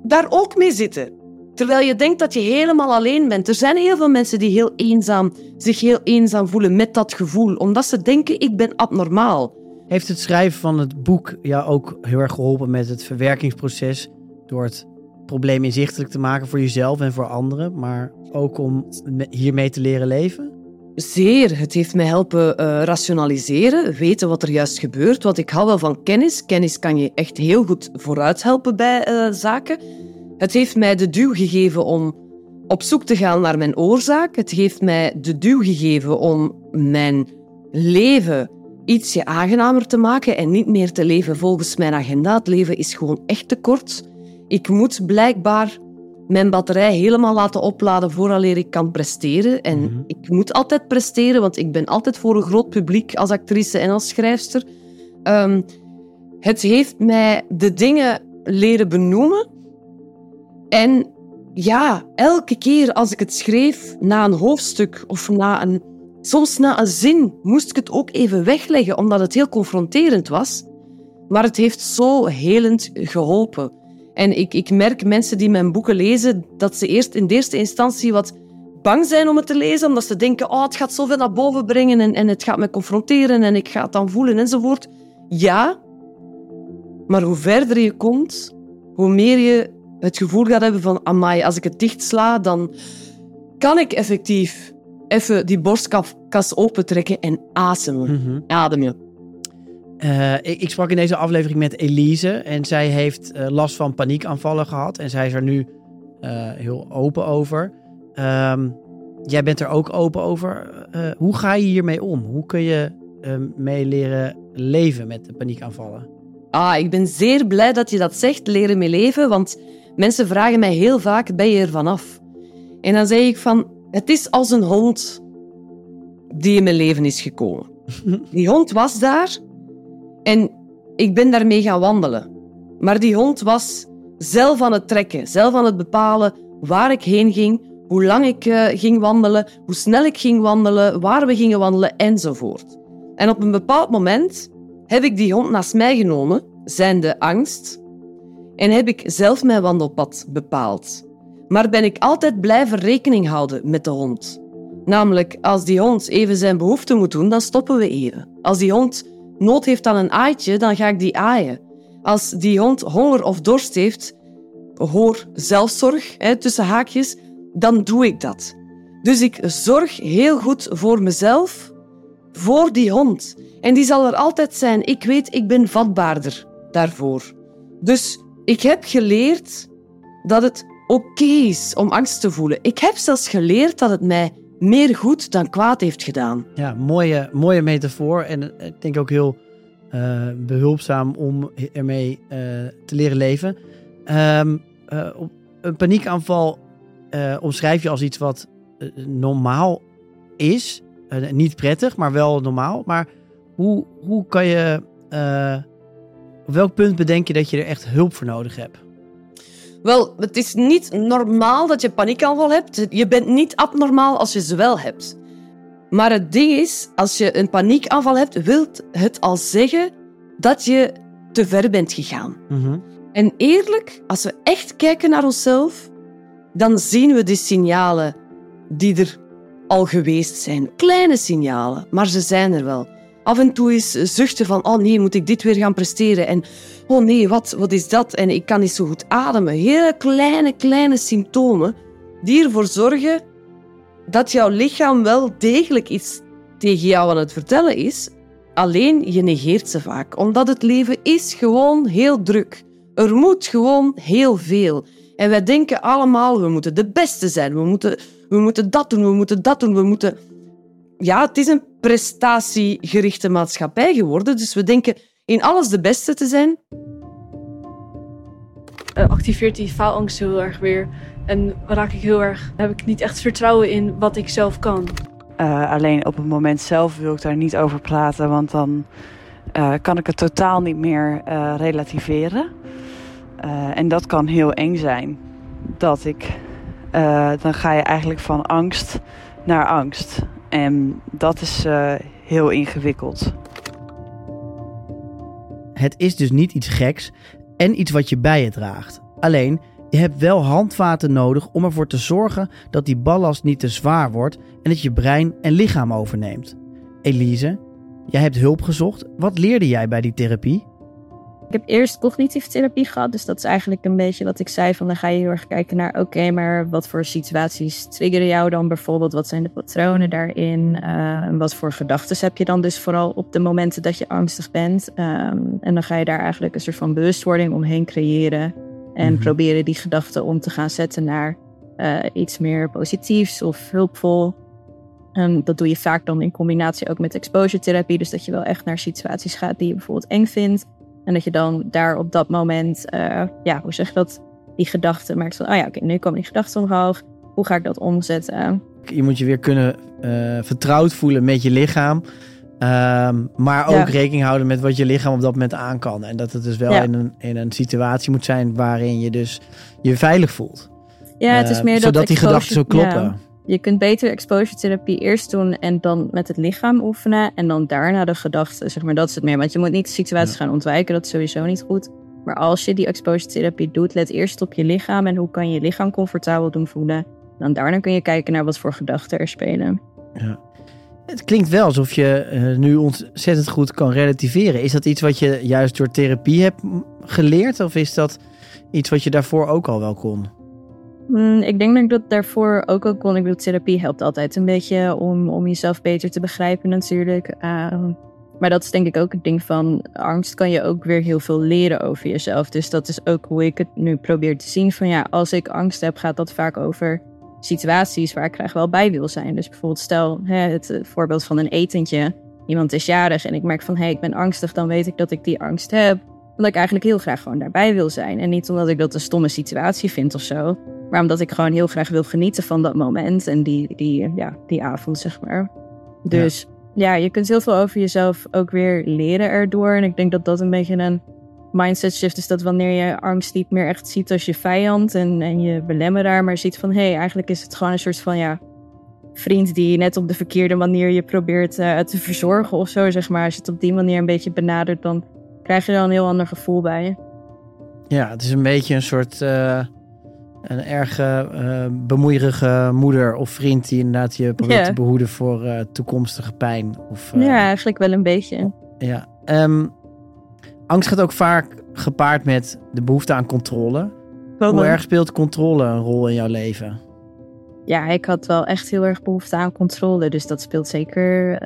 daar ook mee zitten. Terwijl je denkt dat je helemaal alleen bent. Er zijn heel veel mensen die heel eenzaam, zich heel eenzaam voelen met dat gevoel, omdat ze denken ik ben abnormaal. Heeft het schrijven van het boek jou ook heel erg geholpen met het verwerkingsproces door het probleem inzichtelijk te maken voor jezelf en voor anderen, maar ook om hiermee te leren leven? Zeer. Het heeft mij helpen uh, rationaliseren, weten wat er juist gebeurt. Want ik hou wel van kennis. Kennis kan je echt heel goed vooruit helpen bij uh, zaken. Het heeft mij de duw gegeven om op zoek te gaan naar mijn oorzaak. Het heeft mij de duw gegeven om mijn leven ietsje aangenamer te maken en niet meer te leven volgens mijn agenda. Het leven is gewoon echt te kort. Ik moet blijkbaar mijn batterij helemaal laten opladen vooraleer ik kan presteren. En mhm. ik moet altijd presteren, want ik ben altijd voor een groot publiek als actrice en als schrijfster. Um, het heeft mij de dingen leren benoemen. En ja, elke keer als ik het schreef na een hoofdstuk of na een, soms na een zin, moest ik het ook even wegleggen, omdat het heel confronterend was. Maar het heeft zo helend geholpen. En ik, ik merk mensen die mijn boeken lezen, dat ze eerst in de eerste instantie wat bang zijn om het te lezen, omdat ze denken, oh, het gaat zoveel naar boven brengen en, en het gaat me confronteren en ik ga het dan voelen enzovoort. Ja, maar hoe verder je komt, hoe meer je het gevoel gaat hebben van, amai, als ik het dicht sla, dan kan ik effectief even die borstkas opentrekken en asemen, mm ademen. Uh, ik, ik, sprak in deze aflevering met Elise en zij heeft uh, last van paniekaanvallen gehad. En zij is er nu uh, heel open over. Um, jij bent er ook open over. hoe ga je hiermee om? Hoe kun je mee leren leven met de paniekaanvallen? Ah, ik ben zeer blij dat je dat zegt, leren mee leven. Want mensen vragen mij heel vaak, ben je er vanaf? En dan zeg ik van, het is als een hond die in mijn leven is gekomen. Die hond was daar en ik ben daarmee gaan wandelen. Maar die hond was zelf aan het trekken, zelf aan het bepalen waar ik heen ging, hoe lang ik uh, ging wandelen, hoe snel ik ging wandelen, waar we gingen wandelen enzovoort. En op een bepaald moment heb ik die hond naast mij genomen, zijnde angst, en heb ik zelf mijn wandelpad bepaald. Maar ben ik altijd blijven rekening houden met de hond. Namelijk, als die hond even zijn behoefte moet doen, dan stoppen we even. Als die hond nood heeft aan een aaitje, dan ga ik die aaien. Als die hond honger of dorst heeft, hoor zelfzorg, hè, tussen haakjes, dan doe ik dat. Dus ik zorg heel goed voor mezelf, voor die hond. En die zal er altijd zijn. Ik weet, ik ben vatbaarder daarvoor. Dus ik heb geleerd dat het oké is om angst te voelen. Ik heb zelfs geleerd dat het mij meer goed dan kwaad heeft gedaan. Ja, mooie, mooie metafoor. En eh, ik denk ook heel uh, behulpzaam om ermee uh, te leren leven. Uh, een paniekaanval omschrijf je als iets wat normaal is. niet prettig, maar wel normaal. Maar hoe, hoe kan je. op welk punt bedenk je dat je er echt hulp voor nodig hebt? Wel, het is niet normaal dat je paniekaanval hebt. Je bent niet abnormaal als je ze wel hebt. Maar het ding is, als je een paniekaanval hebt, wil het al zeggen dat je te ver bent gegaan. Mhm. En eerlijk, als we echt kijken naar onszelf, dan zien we die signalen die er al geweest zijn. Kleine signalen, maar ze zijn er wel. Af en toe is zuchten van, oh nee, moet ik dit weer gaan presteren? En oh nee, wat, wat is dat? En ik kan niet zo goed ademen. Hele kleine, kleine symptomen die ervoor zorgen dat jouw lichaam wel degelijk iets tegen jou aan het vertellen is. Alleen je negeert ze vaak, omdat het leven is gewoon heel druk. Er moet gewoon heel veel. En wij denken allemaal, we moeten de beste zijn, we moeten, we moeten dat doen, we moeten dat doen, we moeten... Ja, het is een prestatiegerichte maatschappij geworden, dus we denken in alles de beste te zijn. Uh, activeert die faalangst heel erg weer. En raak ik heel erg, heb ik niet echt vertrouwen in wat ik zelf kan. Uh, alleen op het moment zelf wil ik daar niet over praten, want dan uh, kan ik het totaal niet meer relativeren. en dat kan heel eng zijn. Dat ik, dan ga je eigenlijk van angst naar angst. En dat is heel ingewikkeld. Het is dus niet iets geks en iets wat je bij je draagt. Alleen, je hebt wel handvaten nodig om ervoor te zorgen dat die ballast niet te zwaar wordt en dat je brein en lichaam overneemt. Elise, jij hebt hulp gezocht. Wat leerde jij bij die therapie? Ik heb eerst cognitieve therapie gehad. Dus dat is eigenlijk een beetje wat ik zei. Van dan ga je heel erg kijken naar: oké, maar wat voor situaties triggeren jou dan bijvoorbeeld? Wat zijn de patronen daarin? Uh, wat voor gedachten heb je dan dus vooral op de momenten dat je angstig bent? Um, en dan ga je daar eigenlijk een soort van bewustwording omheen creëren. En Mhm. proberen die gedachten om te gaan zetten naar uh, iets meer positiefs of hulpvol. En dat doe je vaak dan in combinatie ook met exposure therapie. Dus dat je wel echt naar situaties gaat die je bijvoorbeeld eng vindt. En dat je dan daar op dat moment, uh, ja, hoe zeg je dat, die gedachten merkt van, oh ja, oké, nu komen die gedachten omhoog. Hoe ga ik dat omzetten? Je moet je weer kunnen uh, vertrouwd voelen met je lichaam. Um, maar ook Ja. rekening houden met wat je lichaam op dat moment aan kan. En dat het dus wel Ja. in, een, in een situatie moet zijn waarin je dus je veilig voelt. Ja, het is Uh, meer dat zodat die gedachten zo kloppen. Ja. Je kunt beter exposure therapie eerst doen en dan met het lichaam oefenen. En dan daarna de gedachten, zeg maar, dat is het meer. Want je moet niet situaties gaan ontwijken, dat is sowieso niet goed. Maar als je die exposure therapie doet, let eerst op je lichaam en hoe kan je je lichaam comfortabel doen voelen. Dan daarna kun je kijken naar wat voor gedachten er spelen. Het klinkt wel alsof je eh, nu ontzettend goed kan relativeren. Is dat iets wat je juist door therapie hebt geleerd? Of is dat iets wat je daarvoor ook al wel kon? Mm, ik denk dat ik dat daarvoor ook al kon. Ik bedoel, therapie helpt altijd een beetje om, om jezelf beter te begrijpen natuurlijk. Ehm, maar dat is denk ik ook het ding van angst kan je ook weer heel veel leren over jezelf. Dus dat is ook hoe ik het nu probeer te zien. Van ja, als ik angst heb, gaat dat vaak over situaties waar ik graag wel bij wil zijn. Dus bijvoorbeeld stel hè, het eh, voorbeeld van een etentje. Iemand is jarig en ik merk van hé, hey, ik ben angstig. Dan weet ik dat ik die angst heb. Omdat ik eigenlijk heel graag gewoon daarbij wil zijn. En niet omdat ik dat een stomme situatie vind of zo. Maar omdat ik gewoon heel graag wil genieten van dat moment en die, die, ja, die avond, zeg maar. Dus ja. je kunt heel veel over jezelf ook weer leren erdoor. En ik denk dat dat een beetje een mindset shift is. Dat wanneer je angst niet meer echt ziet als je vijand en, en je belemmeraar, maar ziet van hé, hey, eigenlijk is het gewoon een soort van ja, vriend die net op de verkeerde manier je probeert eh, te verzorgen of zo, zeg maar. Als je het op die manier een beetje benadert, dan krijg je er een heel ander gevoel bij je. Ja, het is een beetje een soort eh, een erg eh, bemoeierige moeder of vriend die inderdaad je probeert Ja. te behoeden voor eh, toekomstige pijn. Of, ja, eigenlijk wel een beetje. ja. Ehm, angst gaat ook vaak gepaard met de behoefte aan controle. Hoe erg speelt controle een rol in jouw leven? Ja, ik had wel echt heel erg behoefte aan controle. Dus dat speelt zeker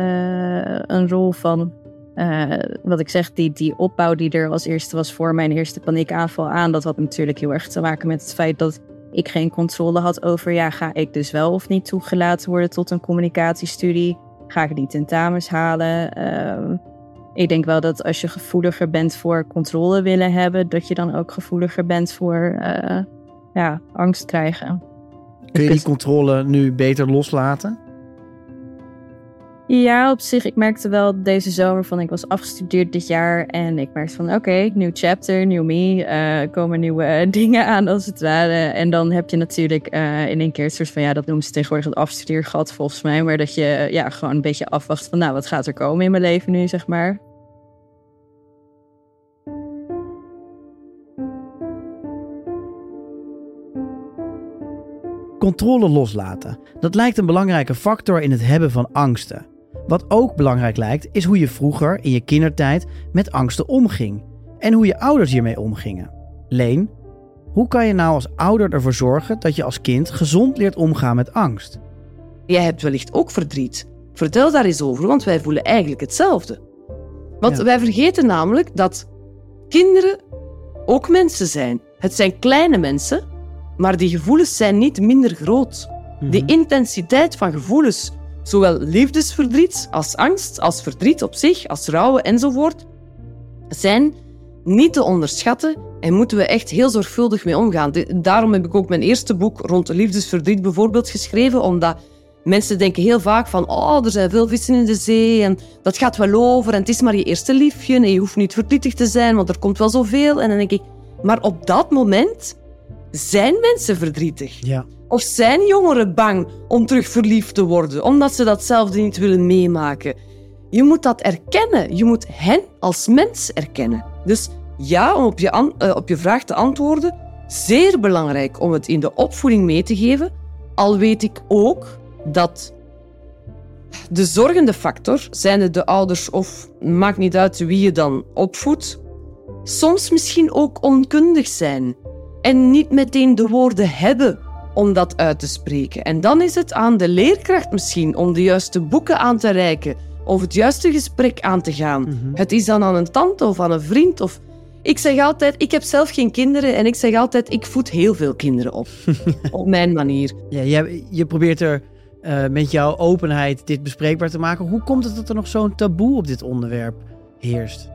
een rol van. Eh, wat ik zeg, die, die opbouw die er als eerste was voor mijn eerste paniekaanval aan. Dat had natuurlijk heel erg te maken met het feit dat ik geen controle had over. Ja, ga ik dus wel of niet toegelaten worden tot een communicatiestudie? Ga ik die tentamens halen? Ehm, ik denk wel dat als je gevoeliger bent voor controle willen hebben, dat je dan ook gevoeliger bent voor eh, ja, angst krijgen. Kun je die controle nu beter loslaten? Ja, op zich. Ik merkte wel deze zomer van ik was afgestudeerd dit jaar. En ik merkte van oké, nieuw chapter, nieuw me. eh komen nieuwe eh, dingen aan als het ware. En dan heb je natuurlijk eh, in één keer het soort van ja, dat noemen ze tegenwoordig het afstudeergat volgens mij. Maar dat je ja, gewoon een beetje afwacht van nou, wat gaat er komen in mijn leven nu, zeg maar. Controle loslaten. Dat lijkt een belangrijke factor in het hebben van angsten. Wat ook belangrijk lijkt, is hoe je vroeger in je kindertijd met angsten omging. En hoe je ouders hiermee omgingen. Leen, hoe kan je nou als ouder ervoor zorgen dat je als kind gezond leert omgaan met angst? Jij hebt wellicht ook verdriet. Vertel daar eens over, want wij voelen eigenlijk hetzelfde. Want Ja. wij vergeten namelijk dat kinderen ook mensen zijn. Het zijn kleine mensen, maar die gevoelens zijn niet minder groot. Die intensiteit van gevoelens, zowel liefdesverdriet als angst, als verdriet op zich, als rouwen enzovoort, zijn niet te onderschatten en moeten we echt heel zorgvuldig mee omgaan. Daarom heb ik ook mijn eerste boek rond liefdesverdriet bijvoorbeeld geschreven, omdat mensen denken heel vaak van oh, er zijn veel vissen in de zee en dat gaat wel over en het is maar je eerste liefje en je hoeft niet verdrietig te zijn, want er komt wel zoveel. En dan denk ik, maar op dat moment zijn mensen verdrietig. Ja. Of zijn jongeren bang om terug verliefd te worden, omdat ze datzelfde niet willen meemaken? Je moet dat erkennen. Je moet hen als mens erkennen. Dus ja, om op je, eh, op je vraag te antwoorden, zeer belangrijk om het in de opvoeding mee te geven. Al weet ik ook dat de zorgende factor, zijn het de ouders of maakt niet uit wie je dan opvoedt, soms misschien ook onkundig zijn en niet meteen de woorden hebben om dat uit te spreken. En dan is het aan de leerkracht misschien om de juiste boeken aan te reiken of het juiste gesprek aan te gaan. Het is dan aan een tante of aan een vriend of... Ik zeg altijd, ik heb zelf geen kinderen en ik zeg altijd, ik voed heel veel kinderen op. op mijn manier. Ja, je, je probeert er eh, met jouw openheid dit bespreekbaar te maken. Hoe komt het dat er nog zo'n taboe op dit onderwerp heerst?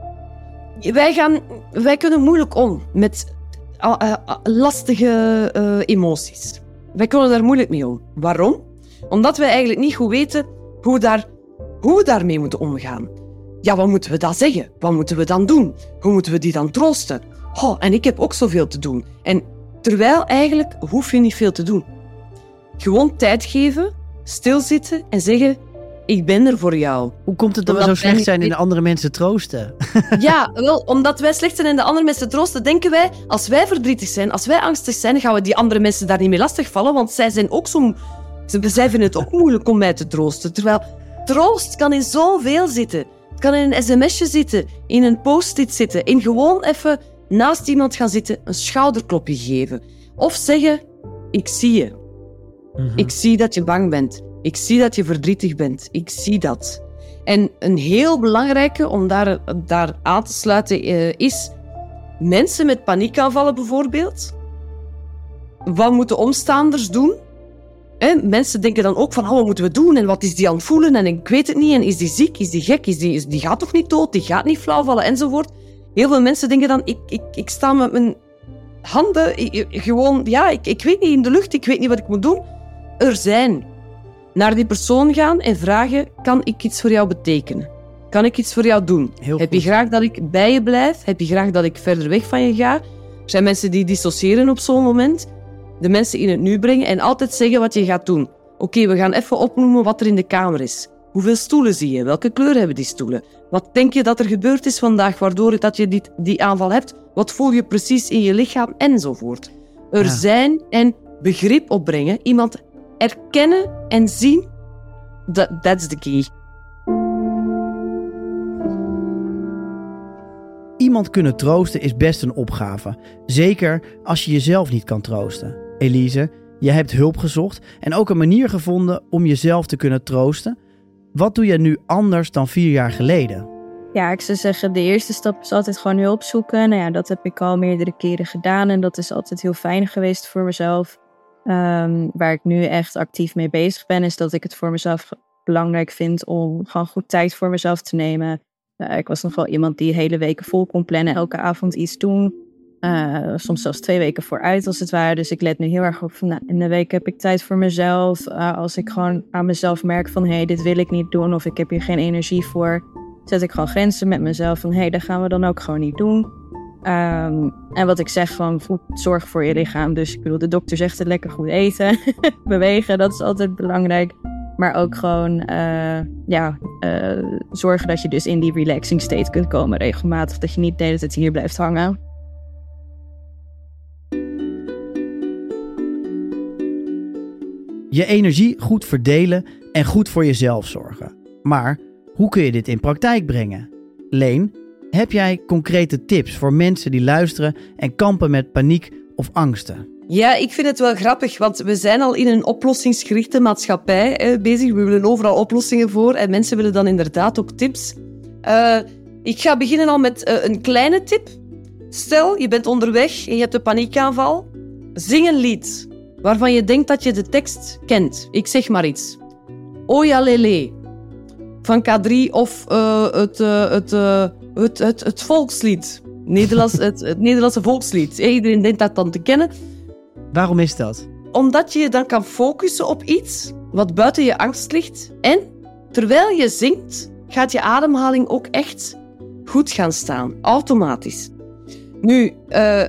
Wij, gaan, wij kunnen moeilijk om met ah, ah, lastige eh, emoties. Wij kunnen daar moeilijk mee om. Waarom? Omdat wij eigenlijk niet goed weten hoe, daar, hoe we daarmee moeten omgaan. Ja, wat moeten we dan zeggen? Wat moeten we dan doen? Hoe moeten we die dan troosten? Oh, en ik heb ook zoveel te doen. En terwijl eigenlijk hoef je niet veel te doen. Gewoon tijd geven, stilzitten en zeggen: Ik ben er voor jou. Hoe komt het dat we zo slecht zijn in de andere mensen troosten? Ja, wel, omdat wij slecht zijn en de andere mensen troosten, denken wij, als wij verdrietig zijn, als wij angstig zijn, gaan we die andere mensen daar niet mee lastigvallen, want zij zijn ook zo... ze- Zij vinden het ook moeilijk om mij te troosten. Terwijl troost kan in zoveel zitten. Het kan in een sms'je zitten, in een post-it zitten, in gewoon even naast iemand gaan zitten, een schouderklopje geven. Of zeggen, ik zie je. Ik zie dat je bang bent. Ik zie dat je verdrietig bent. Ik zie dat. En een heel belangrijke om daar, daar aan te sluiten eh, is mensen met paniekaanvallen bijvoorbeeld. Wat moeten omstaanders doen? Mensen denken dan ook van, oh, wat moeten we doen? En wat is die aan het voelen? En ik weet het niet. En is die ziek? Is die gek? Is die, is, die gaat toch niet dood? Die gaat niet flauw vallen? Enzovoort. Heel veel mensen denken dan, ik, ik, ik sta met mijn handen gewoon... Ja, ik, ik weet niet in de lucht. Ik weet niet wat ik moet doen. Er zijn. Naar die persoon gaan en vragen, kan ik iets voor jou betekenen? Kan ik iets voor jou doen? Heel Heb je graag dat ik bij je blijf? Heb je graag dat ik verder weg van je ga? Er zijn mensen die dissociëren op zo'n moment. De mensen in het nu brengen en altijd zeggen wat je gaat doen. Oké, we gaan even opnoemen wat er in de kamer is. Hoeveel stoelen zie je? Welke kleur hebben die stoelen? Wat denk je dat er gebeurd is vandaag waardoor dat je dit, die aanval hebt? Wat voel je precies in je lichaam? Enzovoort. Er Ja. zijn en begrip opbrengen. Iemand erkennen en zien. That, that's the key. Iemand kunnen troosten is best een opgave. Zeker als je jezelf niet kan troosten. Elise, je hebt hulp gezocht en ook een manier gevonden om jezelf te kunnen troosten. Wat doe je nu anders dan vier jaar geleden? Ja, ik zou zeggen, de eerste stap is altijd gewoon hulp zoeken. Nou ja, dat heb ik al meerdere keren gedaan en dat is altijd heel fijn geweest voor mezelf. Ehm, waar ik nu echt actief mee bezig ben, is dat ik het voor mezelf belangrijk vind om gewoon goed tijd voor mezelf te nemen. Eh, ik was nog wel iemand die hele weken vol kon plannen, elke avond iets doen. Uh, soms zelfs twee weken vooruit als het ware. Dus ik let nu heel erg op van nou, in de week heb ik tijd voor mezelf. Uh, als ik gewoon aan mezelf merk van hé, hey, dit wil ik niet doen of ik heb hier geen energie voor, zet ik gewoon grenzen met mezelf van hé, hey, dat gaan we dan ook gewoon niet doen. Um, en wat ik zeg van zorg voor je lichaam. Dus ik bedoel, de dokter zegt het lekker goed eten, bewegen, dat is altijd belangrijk. Maar ook gewoon uh, ja, uh, zorgen dat je dus in die relaxing state kunt komen regelmatig. Dat je niet de hele tijd hier blijft hangen. Je energie goed verdelen en goed voor jezelf zorgen. Maar hoe kun je dit in praktijk brengen? Leen, heb jij concrete tips voor mensen die luisteren en kampen met paniek of angsten? Ja, ik vind het wel grappig, want we zijn al in een oplossingsgerichte maatschappij eh, bezig. We willen overal oplossingen voor en mensen willen dan inderdaad ook tips. Uh, ik ga beginnen al met uh, een kleine tip. Stel, je bent onderweg en je hebt een paniekaanval. Zing een lied waarvan je denkt dat je de tekst kent. Ik zeg maar iets. Oya Lele van K3 of het, het, het, het, het volkslied. Nederlands, het, het Nederlandse volkslied. Iedereen denkt dat dan te kennen. Waarom is dat? Omdat je je dan kan focussen op iets wat buiten je angst ligt. En terwijl je zingt, gaat je ademhaling ook echt goed gaan staan. Automatisch. Nu, uh,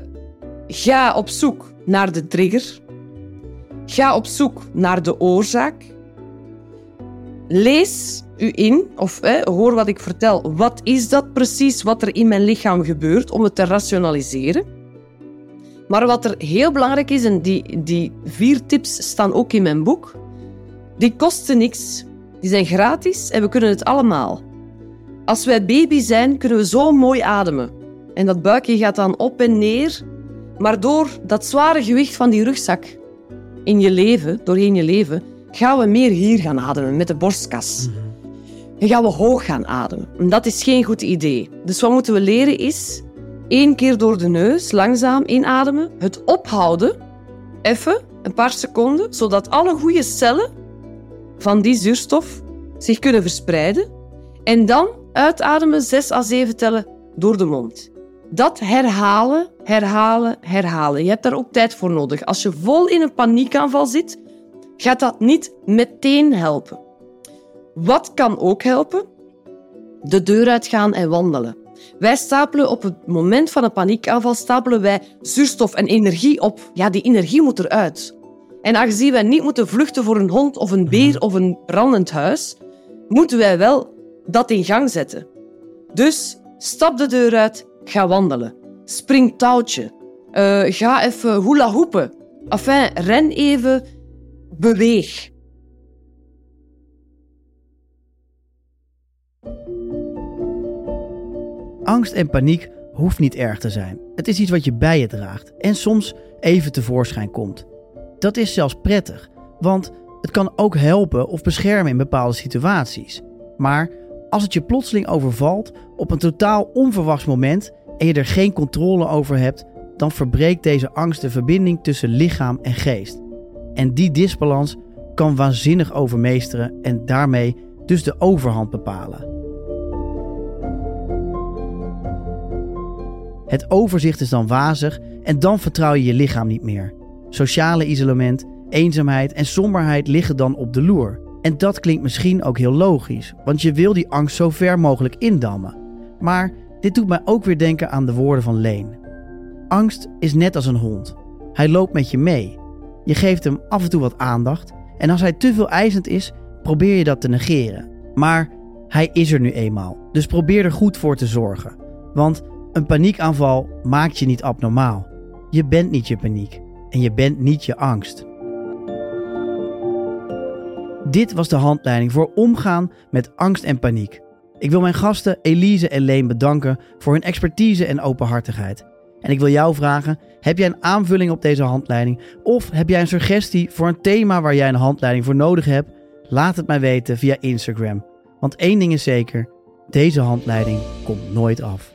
ga op zoek naar de trigger. Ga op zoek naar de oorzaak. Lees u in, of hoor wat ik vertel. Wat is dat precies wat er in mijn lichaam gebeurt om het te rationaliseren? Maar wat er heel belangrijk is, en die, die vier tips staan ook in mijn boek, die kosten niks. Die zijn gratis en we kunnen het allemaal. Als wij baby zijn, kunnen we zo mooi ademen. En dat buikje gaat dan op en neer. Maar door dat zware gewicht van die rugzak in je leven, doorheen je leven, gaan we meer hier gaan ademen met de borstkas. En gaan we hoog gaan ademen. En dat is geen goed idee. Dus wat moeten we leren is één keer door de neus langzaam inademen, het ophouden, even een paar seconden, zodat alle goede cellen van die zuurstof zich kunnen verspreiden. En dan uitademen, zes à zeven tellen door de mond. Dat herhalen, herhalen, herhalen. Je hebt daar ook tijd voor nodig. Als je vol in een paniekaanval zit, gaat dat niet meteen helpen. Wat kan ook helpen? De deur uitgaan en wandelen. Wij stapelen op het moment van een paniekaanval stapelen wij zuurstof en energie op. Ja, die energie moet eruit. En aangezien wij niet moeten vluchten voor een hond of een beer of een brandend huis, moeten wij wel dat in gang zetten. Dus stap de deur uit, ga wandelen. Spring touwtje. Uh, ga even hula hoepen. Enfin, ren even, beweeg. Angst en paniek hoeft niet erg te zijn. Het is iets wat je bij je draagt en soms even tevoorschijn komt. Dat is zelfs prettig, want het kan ook helpen of beschermen in bepaalde situaties. Maar als het je plotseling overvalt op een totaal onverwachts moment en je er geen controle over hebt, dan verbreekt deze angst de verbinding tussen lichaam en geest. En die disbalans kan waanzinnig overmeesteren en daarmee dus de overhand bepalen. Het overzicht is dan wazig en dan vertrouw je je lichaam niet meer. Sociale isolement, eenzaamheid en somberheid liggen dan op de loer. En dat klinkt misschien ook heel logisch, want je wil die angst zo ver mogelijk indammen. Maar dit doet mij ook weer denken aan de woorden van Leen. Angst is net als een hond. Hij loopt met je mee. Je geeft hem af en toe wat aandacht en als hij te veel eisend is, probeer je dat te negeren. Maar hij is er nu eenmaal, dus probeer er goed voor te zorgen. Want een paniekaanval maakt je niet abnormaal. Je bent niet je paniek en je bent niet je angst. Dit was de handleiding voor omgaan met angst en paniek. Ik wil mijn gasten Elise en Leen bedanken voor hun expertise en openhartigheid. En ik wil jou vragen: heb jij een aanvulling op deze handleiding? Of heb jij een suggestie voor een thema waar jij een handleiding voor nodig hebt? Laat het mij weten via Instagram. Want één ding is zeker: deze handleiding komt nooit af.